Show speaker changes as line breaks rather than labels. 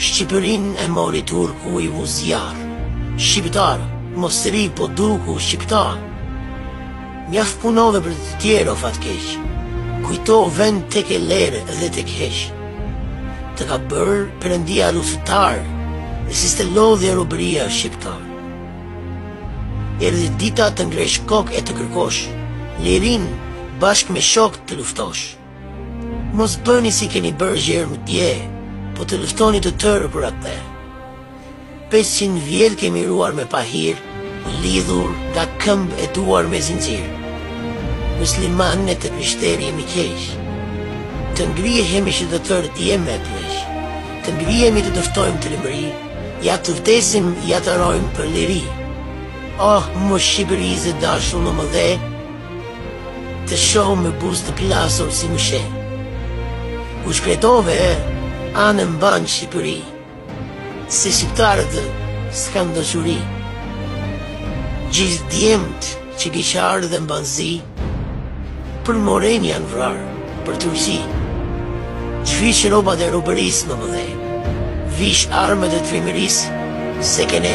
Shqipërinë e mori turku i vu zjarr Shqiptar, mos rri po duku shqiptar Mjaft punove për të tjerë o fatkeq Kujto vend tek ke lerë dhe tek heq Të ka bërë perëndia luftëtar E si s'të lodhi robëria shqiptar Erdhi dita të ngresh kokë e të kërkosh Lirinë bashkë me shokë të luftosh Mos bëni si keni bërë gjer më dje, po të luftoni të tërë për atdhe. 500 vjet kemi rruar me pahir, lidhur nga këmbë e duar me zinxhir. Mysliman e të krishterë jemi keq. Të ngrihemi që të tërë djem e pleq. Të ngrihemi të dëftojmë trimëri, ja të vdesim, ja të rrojmë për liri. O moj Shqipërizë e dashur mëmëdhe, Të shoh me buzë të plasur si më sheh U shkretove anembanë Shqipëri Se shqiptarët s'kanë dashuri Gjithë djemtë që ke qarë dhe mban zi Për Morenë janë vrarë për Turqi Zhvish rrobat e robërisë mëmëdhe Vish armët e trimërisë Se ke ne